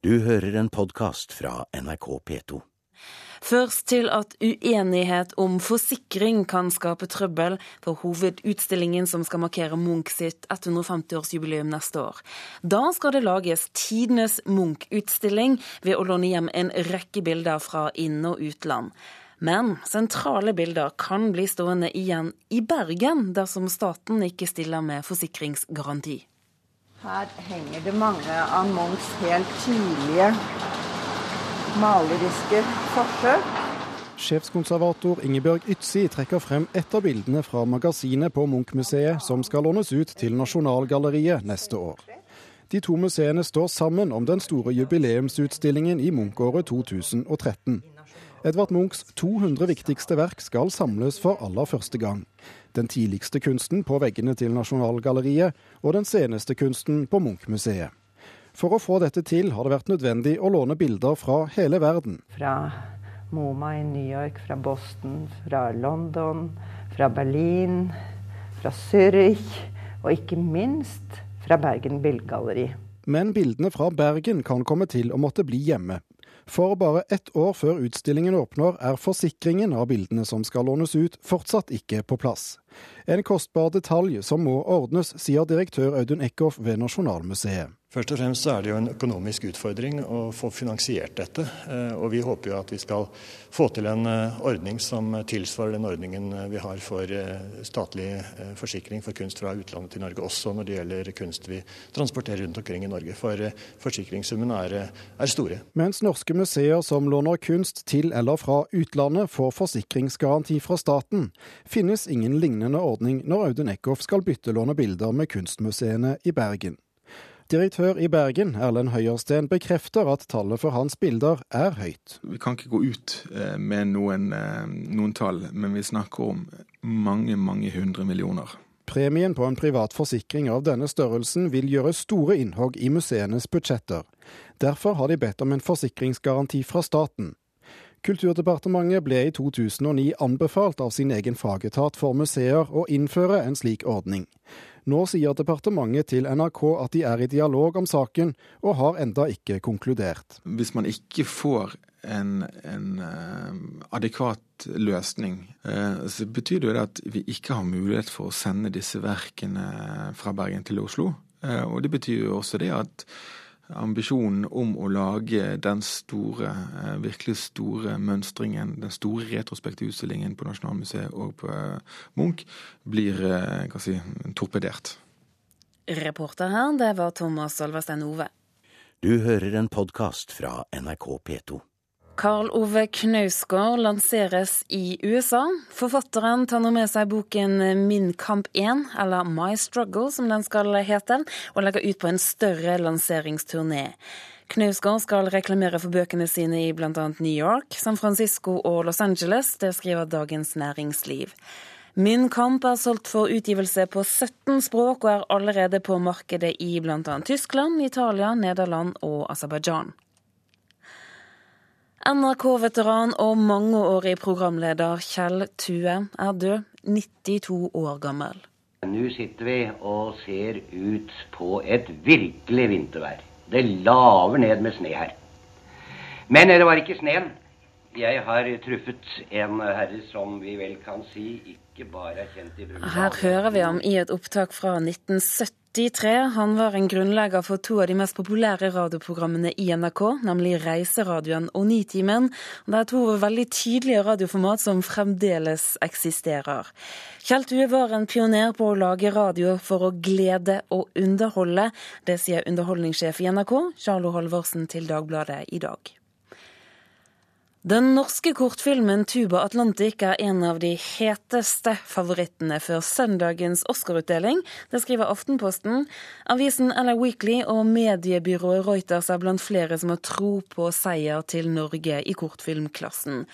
Du hører en podkast fra NRK P2. Først til at uenighet om forsikring kan skape trøbbel for hovedutstillingen som skal markere Munch sitt 150-årsjubileum neste år. Da skal det lages tidenes Munch-utstilling ved å låne hjem en rekke bilder fra inn- og utland. Men sentrale bilder kan bli stående igjen i Bergen dersom staten ikke stiller med forsikringsgaranti. Her henger det mange av Munchs helt tidlige maleriske forsøk. Sjefskonservator Ingebjørg Ytzi trekker frem et av bildene fra magasinet på Munch-museet som skal lånes ut til Nasjonalgalleriet neste år. De to museene står sammen om den store jubileumsutstillingen i Munch-året 2013. Edvard Munchs 200 viktigste verk skal samles for aller første gang. Den tidligste kunsten på veggene til Nasjonalgalleriet, og den seneste kunsten på Munch-museet. For å få dette til har det vært nødvendig å låne bilder fra hele verden. Fra MoMA i New York, fra Boston, fra London, fra Berlin, fra Zürich og ikke minst fra Bergen Bildgalleri. Men bildene fra Bergen kan komme til å måtte bli hjemme. For bare ett år før utstillingen åpner, er forsikringen av bildene som skal lånes ut, fortsatt ikke på plass. En kostbar detalj som må ordnes, sier direktør Audun Eckhoff ved Nasjonalmuseet. Først og fremst er det jo en økonomisk utfordring å få finansiert dette. Eh, og vi håper jo at vi skal få til en eh, ordning som tilsvarer den ordningen eh, vi har for statlig forsikring for kunst fra utlandet til Norge, også når det gjelder kunst vi transporterer rundt omkring i Norge. For forsikringssummene er, er store. Mens norske museer som låner kunst til eller fra utlandet får forsikringsgaranti fra staten, finnes ingen lignende ordning når Audun Eckhoff skal byttelåne bilder med kunstmuseene i Bergen. Direktør i Bergen, Erlend Høyersten, bekrefter at tallet for hans bilder er høyt. Vi kan ikke gå ut eh, med noen, eh, noen tall, men vi snakker om mange, mange hundre millioner. Premien på en privat forsikring av denne størrelsen vil gjøre store innhogg i museenes budsjetter. Derfor har de bedt om en forsikringsgaranti fra staten. Kulturdepartementet ble i 2009 anbefalt av sin egen fagetat for museer å innføre en slik ordning. Nå sier departementet til NRK at de er i dialog om saken, og har enda ikke konkludert. Hvis man ikke får en, en uh, adekvat løsning, uh, så betyr det at vi ikke har mulighet for å sende disse verkene fra Bergen til Oslo. Uh, og det betyr jo også det at ambisjonen om å lage den store, eh, virkelig store mønstringen, den store retrospektive utstillingen på Nasjonalmuseet og på eh, Munch, blir eh, si, torpedert. Reporter her, det var Thomas Olverstein Ove. Du hører en podkast fra NRK P2. Karl Ove Knausgård lanseres i USA. Forfatteren tar nå med seg boken Min kamp 1, eller My Struggle som den skal hete, og legger ut på en større lanseringsturné. Knausgård skal reklamere for bøkene sine i bl.a. New York, San Francisco og Los Angeles. Det skriver Dagens Næringsliv. Min kamp er solgt for utgivelse på 17 språk og er allerede på markedet i bl.a. Tyskland, Italia, Nederland og Aserbajdsjan. NRK-veteran og mangeårig programleder Kjell Tue er død, 92 år gammel. Nå sitter vi og ser ut på et virkelig vintervær. Det laver ned med sne her. Men det var ikke sneen. Jeg har truffet en herre som vi vel kan si ikke bare er kjent i Brumunddal Her hører vi ham i et opptak fra 1970. 1983. Han var en grunnlegger for to av de mest populære radioprogrammene i NRK, nemlig Reiseradioen og Nitimen. Det er to veldig tydelige radioformat som fremdeles eksisterer. Kjell Tue var en pioner på å lage radio for å glede og underholde. Det sier underholdningssjef i NRK, Charlo Halvorsen, til Dagbladet i dag. Den norske kortfilmen 'Tuba Atlantic' er en av de heteste favorittene før søndagens Oscar-utdeling. Det skriver Aftenposten. Avisen LA Weekly og mediebyrået Reuters er blant flere som har tro på seier til Norge i kortfilmklassen.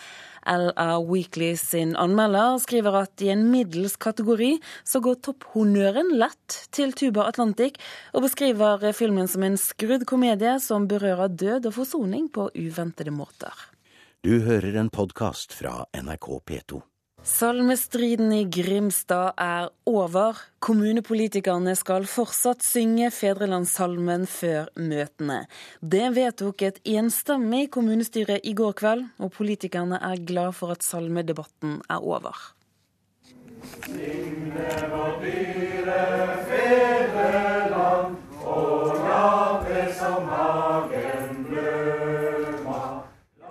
LA Weekly sin anmelder skriver at i en middels kategori så går topphonøren lett til Tuba Atlantic, og beskriver filmen som en skrudd komedie som berører død og forsoning på uventede måter. Du hører en podkast fra NRK P2. Salmestriden i Grimstad er over. Kommunepolitikerne skal fortsatt synge fedrelandssalmen før møtene. Det vedtok et enstemmig kommunestyre i går kveld, og politikerne er glad for at salmedebatten er over. Signe vår dyre fedreland,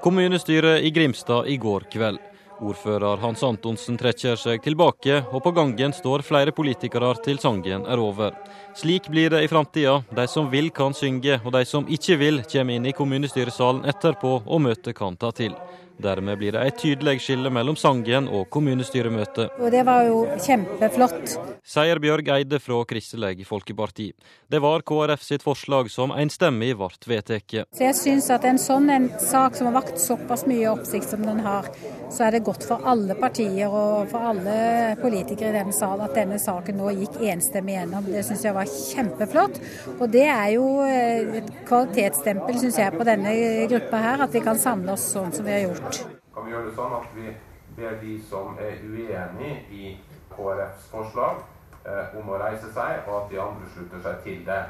Kommunestyret i Grimstad i går kveld. Ordfører Hans Antonsen trekker seg tilbake, og på gangen står flere politikere til sangen er over. Slik blir det i framtida. De som vil kan synge, og de som ikke vil kommer inn i kommunestyresalen etterpå og møtet kan ta til. Dermed blir det et tydelig skille mellom sangen og kommunestyremøtet. Og Det var jo kjempeflott. Sier Bjørg Eide fra Kristelig Folkeparti. Det var KrF sitt forslag som enstemmig ble vedtatt. Jeg syns at en sånn en sak som har vakt såpass mye oppsikt som den har, så er det godt for alle partier og for alle politikere i denne sal at denne saken nå gikk enstemmig gjennom. Det syns jeg var kjempeflott. Og det er jo eh, et kvalitetsstempel, syns jeg, på denne gruppa her, at vi kan samle oss sånn som vi har gjort gjort. Kan vi gjøre det sånn at vi ber de som er uenig i KrFs forslag, eh, om å reise seg, og at de andre slutter seg til det.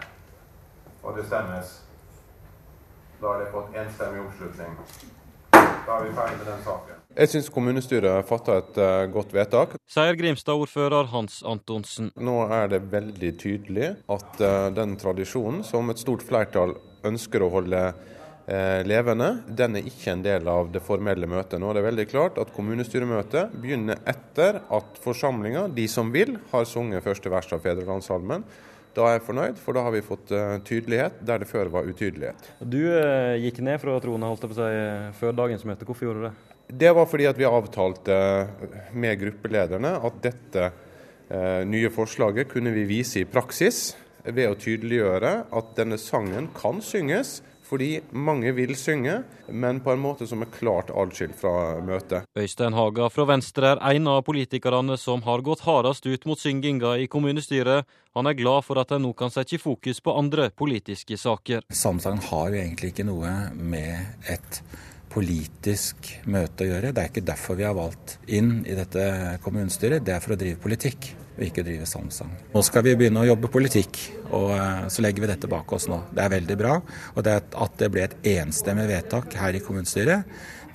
Og det stemmes. Da har det fått enstemmig oppslutning. Da er vi ferdig med den saken. Jeg syns kommunestyret fatta et uh, godt vedtak. Sier Grimstad-ordfører Hans Antonsen. Nå er det veldig tydelig at uh, den tradisjonen som et stort flertall ønsker å holde levende. Den er ikke en del av det formelle møtet. Nå er det veldig klart at kommunestyremøtet begynner etter at forsamlinga, de som vil, har sunget første vers av Fedrelandssalmen. Da er jeg fornøyd, for da har vi fått uh, tydelighet der det før var utydelighet. Du uh, gikk ned fra tronen holdt jeg på å si, før dagens møte. Hvorfor gjorde du det? Det var fordi at vi avtalte med gruppelederne at dette nye forslaget kunne vi vise i praksis ved å tydeliggjøre at denne sangen kan synges fordi mange vil synge, men på en måte som er klart atskilt fra møtet. Øystein Haga fra Venstre er en av politikerne som har gått hardest ut mot synginga i kommunestyret. Han er glad for at de nå kan sette fokus på andre politiske saker. Samsang har jo egentlig ikke noe med et politisk møte å gjøre. Det er ikke derfor vi har valgt inn i dette kommunestyret, det er for å drive politikk og ikke drive samsang. Nå skal vi begynne å jobbe politikk, og eh, så legger vi dette bak oss nå. Det er veldig bra. Og det at det ble et enstemmig vedtak her i kommunestyret,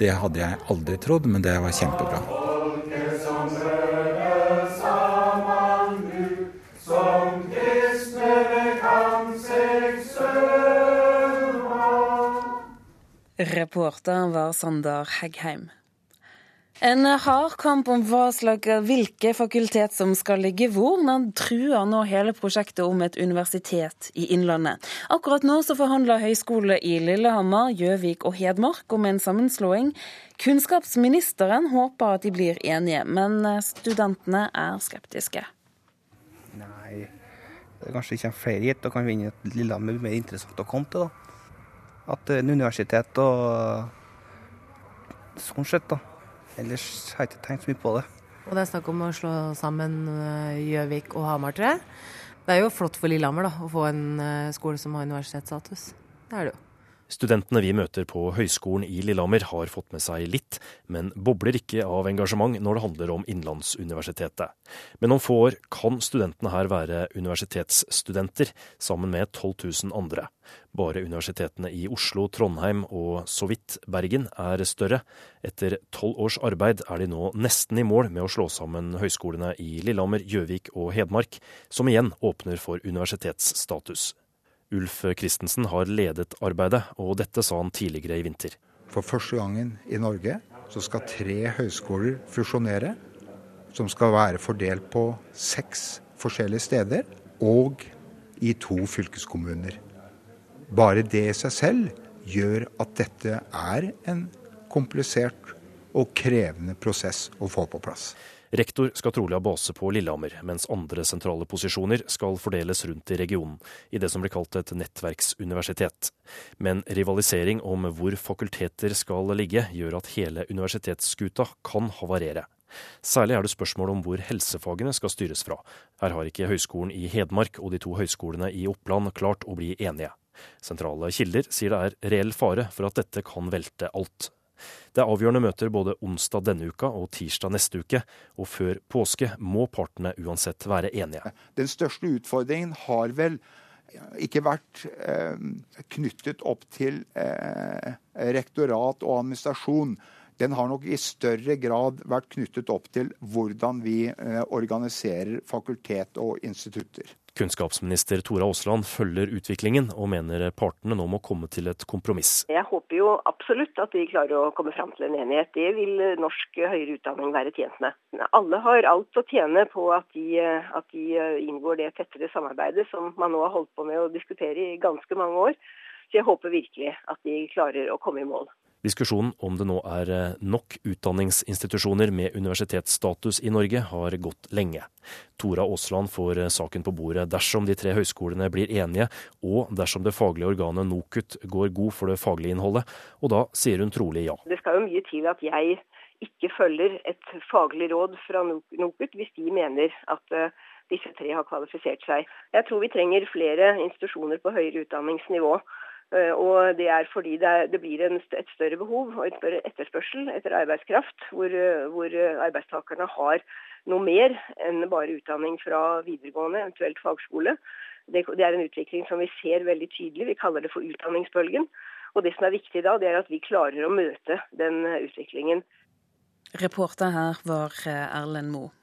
det hadde jeg aldri trodd, men det var kjempebra. Reporter var Sander Heggheim. En hard kamp om slags, hvilke fakultet som skal ligge hvor, men truer nå hele prosjektet om et universitet i Innlandet. Akkurat nå så forhandler høyskole i Lillehammer, Gjøvik og Hedmark om en sammenslåing. Kunnskapsministeren håper at de blir enige, men studentene er skeptiske. Nei, det er kanskje ikke flere hit og kan vinne et Lillehammer mer interessant å komme til. da. At en universitet og sånn sett, da Ellers har jeg ikke tenkt så mye på det. Og det er snakk om å slå sammen eh, Gjøvik og Hamar, tror jeg. Det er jo flott for Lillehammer da, å få en eh, skole som har universitetsstatus. Det er det jo. Studentene vi møter på Høgskolen i Lillehammer har fått med seg litt, men bobler ikke av engasjement når det handler om Innlandsuniversitetet. Men om få år kan studentene her være universitetsstudenter, sammen med 12 000 andre. Bare universitetene i Oslo, Trondheim og så vidt Bergen er større. Etter tolv års arbeid er de nå nesten i mål med å slå sammen høyskolene i Lillehammer, Gjøvik og Hedmark, som igjen åpner for universitetsstatus. Ulf Christensen har ledet arbeidet, og dette sa han tidligere i vinter. For første gangen i Norge så skal tre høyskoler fusjonere. Som skal være fordelt på seks forskjellige steder, og i to fylkeskommuner. Bare det i seg selv gjør at dette er en komplisert og krevende prosess å få på plass. Rektor skal trolig ha base på Lillehammer, mens andre sentrale posisjoner skal fordeles rundt i regionen, i det som blir kalt et nettverksuniversitet. Men rivalisering om hvor fakulteter skal ligge, gjør at hele universitetsskuta kan havarere. Særlig er det spørsmål om hvor helsefagene skal styres fra. Her har ikke Høgskolen i Hedmark og de to høyskolene i Oppland klart å bli enige. Sentrale kilder sier det er reell fare for at dette kan velte alt. Det er avgjørende møter både onsdag denne uka og tirsdag neste uke, og før påske må partene uansett være enige. Den største utfordringen har vel ikke vært eh, knyttet opp til eh, rektorat og administrasjon. Den har nok i større grad vært knyttet opp til hvordan vi eh, organiserer fakultet og institutter. Kunnskapsminister Tora Aasland følger utviklingen, og mener partene nå må komme til et kompromiss. Jeg håper jo absolutt at vi klarer å komme fram til en enighet. Det vil norsk høyere utdanning være tjent med. Alle har alt å tjene på at de, at de inngår det tettere samarbeidet som man nå har holdt på med å diskutere i ganske mange år. Så jeg håper virkelig at de klarer å komme i mål. Diskusjonen om det nå er eh, nok utdanningsinstitusjoner med universitetsstatus i Norge, har gått lenge. Tora Aasland får eh, saken på bordet dersom de tre høyskolene blir enige, og dersom det faglige organet NOKUT går god for det faglige innholdet. Og da sier hun trolig ja. Det skal jo mye til at jeg ikke følger et faglig råd fra NOKUT hvis de mener at eh, disse tre har kvalifisert seg. Jeg tror vi trenger flere institusjoner på høyere utdanningsnivå. Eh, og det er fordi det, blir et større behov og en større etterspørsel etter arbeidskraft, hvor, eh, hvor, arbeidstakerne har noe mer enn bare utdanning fra videregående, eventuelt fagskole. Det, det, er en utvikling som vi ser veldig tydelig. Vi kaller det for utdanningsbølgen. Og det som er viktig da, det er at vi klarer å møte den utviklingen. Reporter her var Erlend Moe.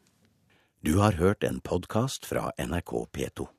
Du har hørt en podkast fra NRK P2.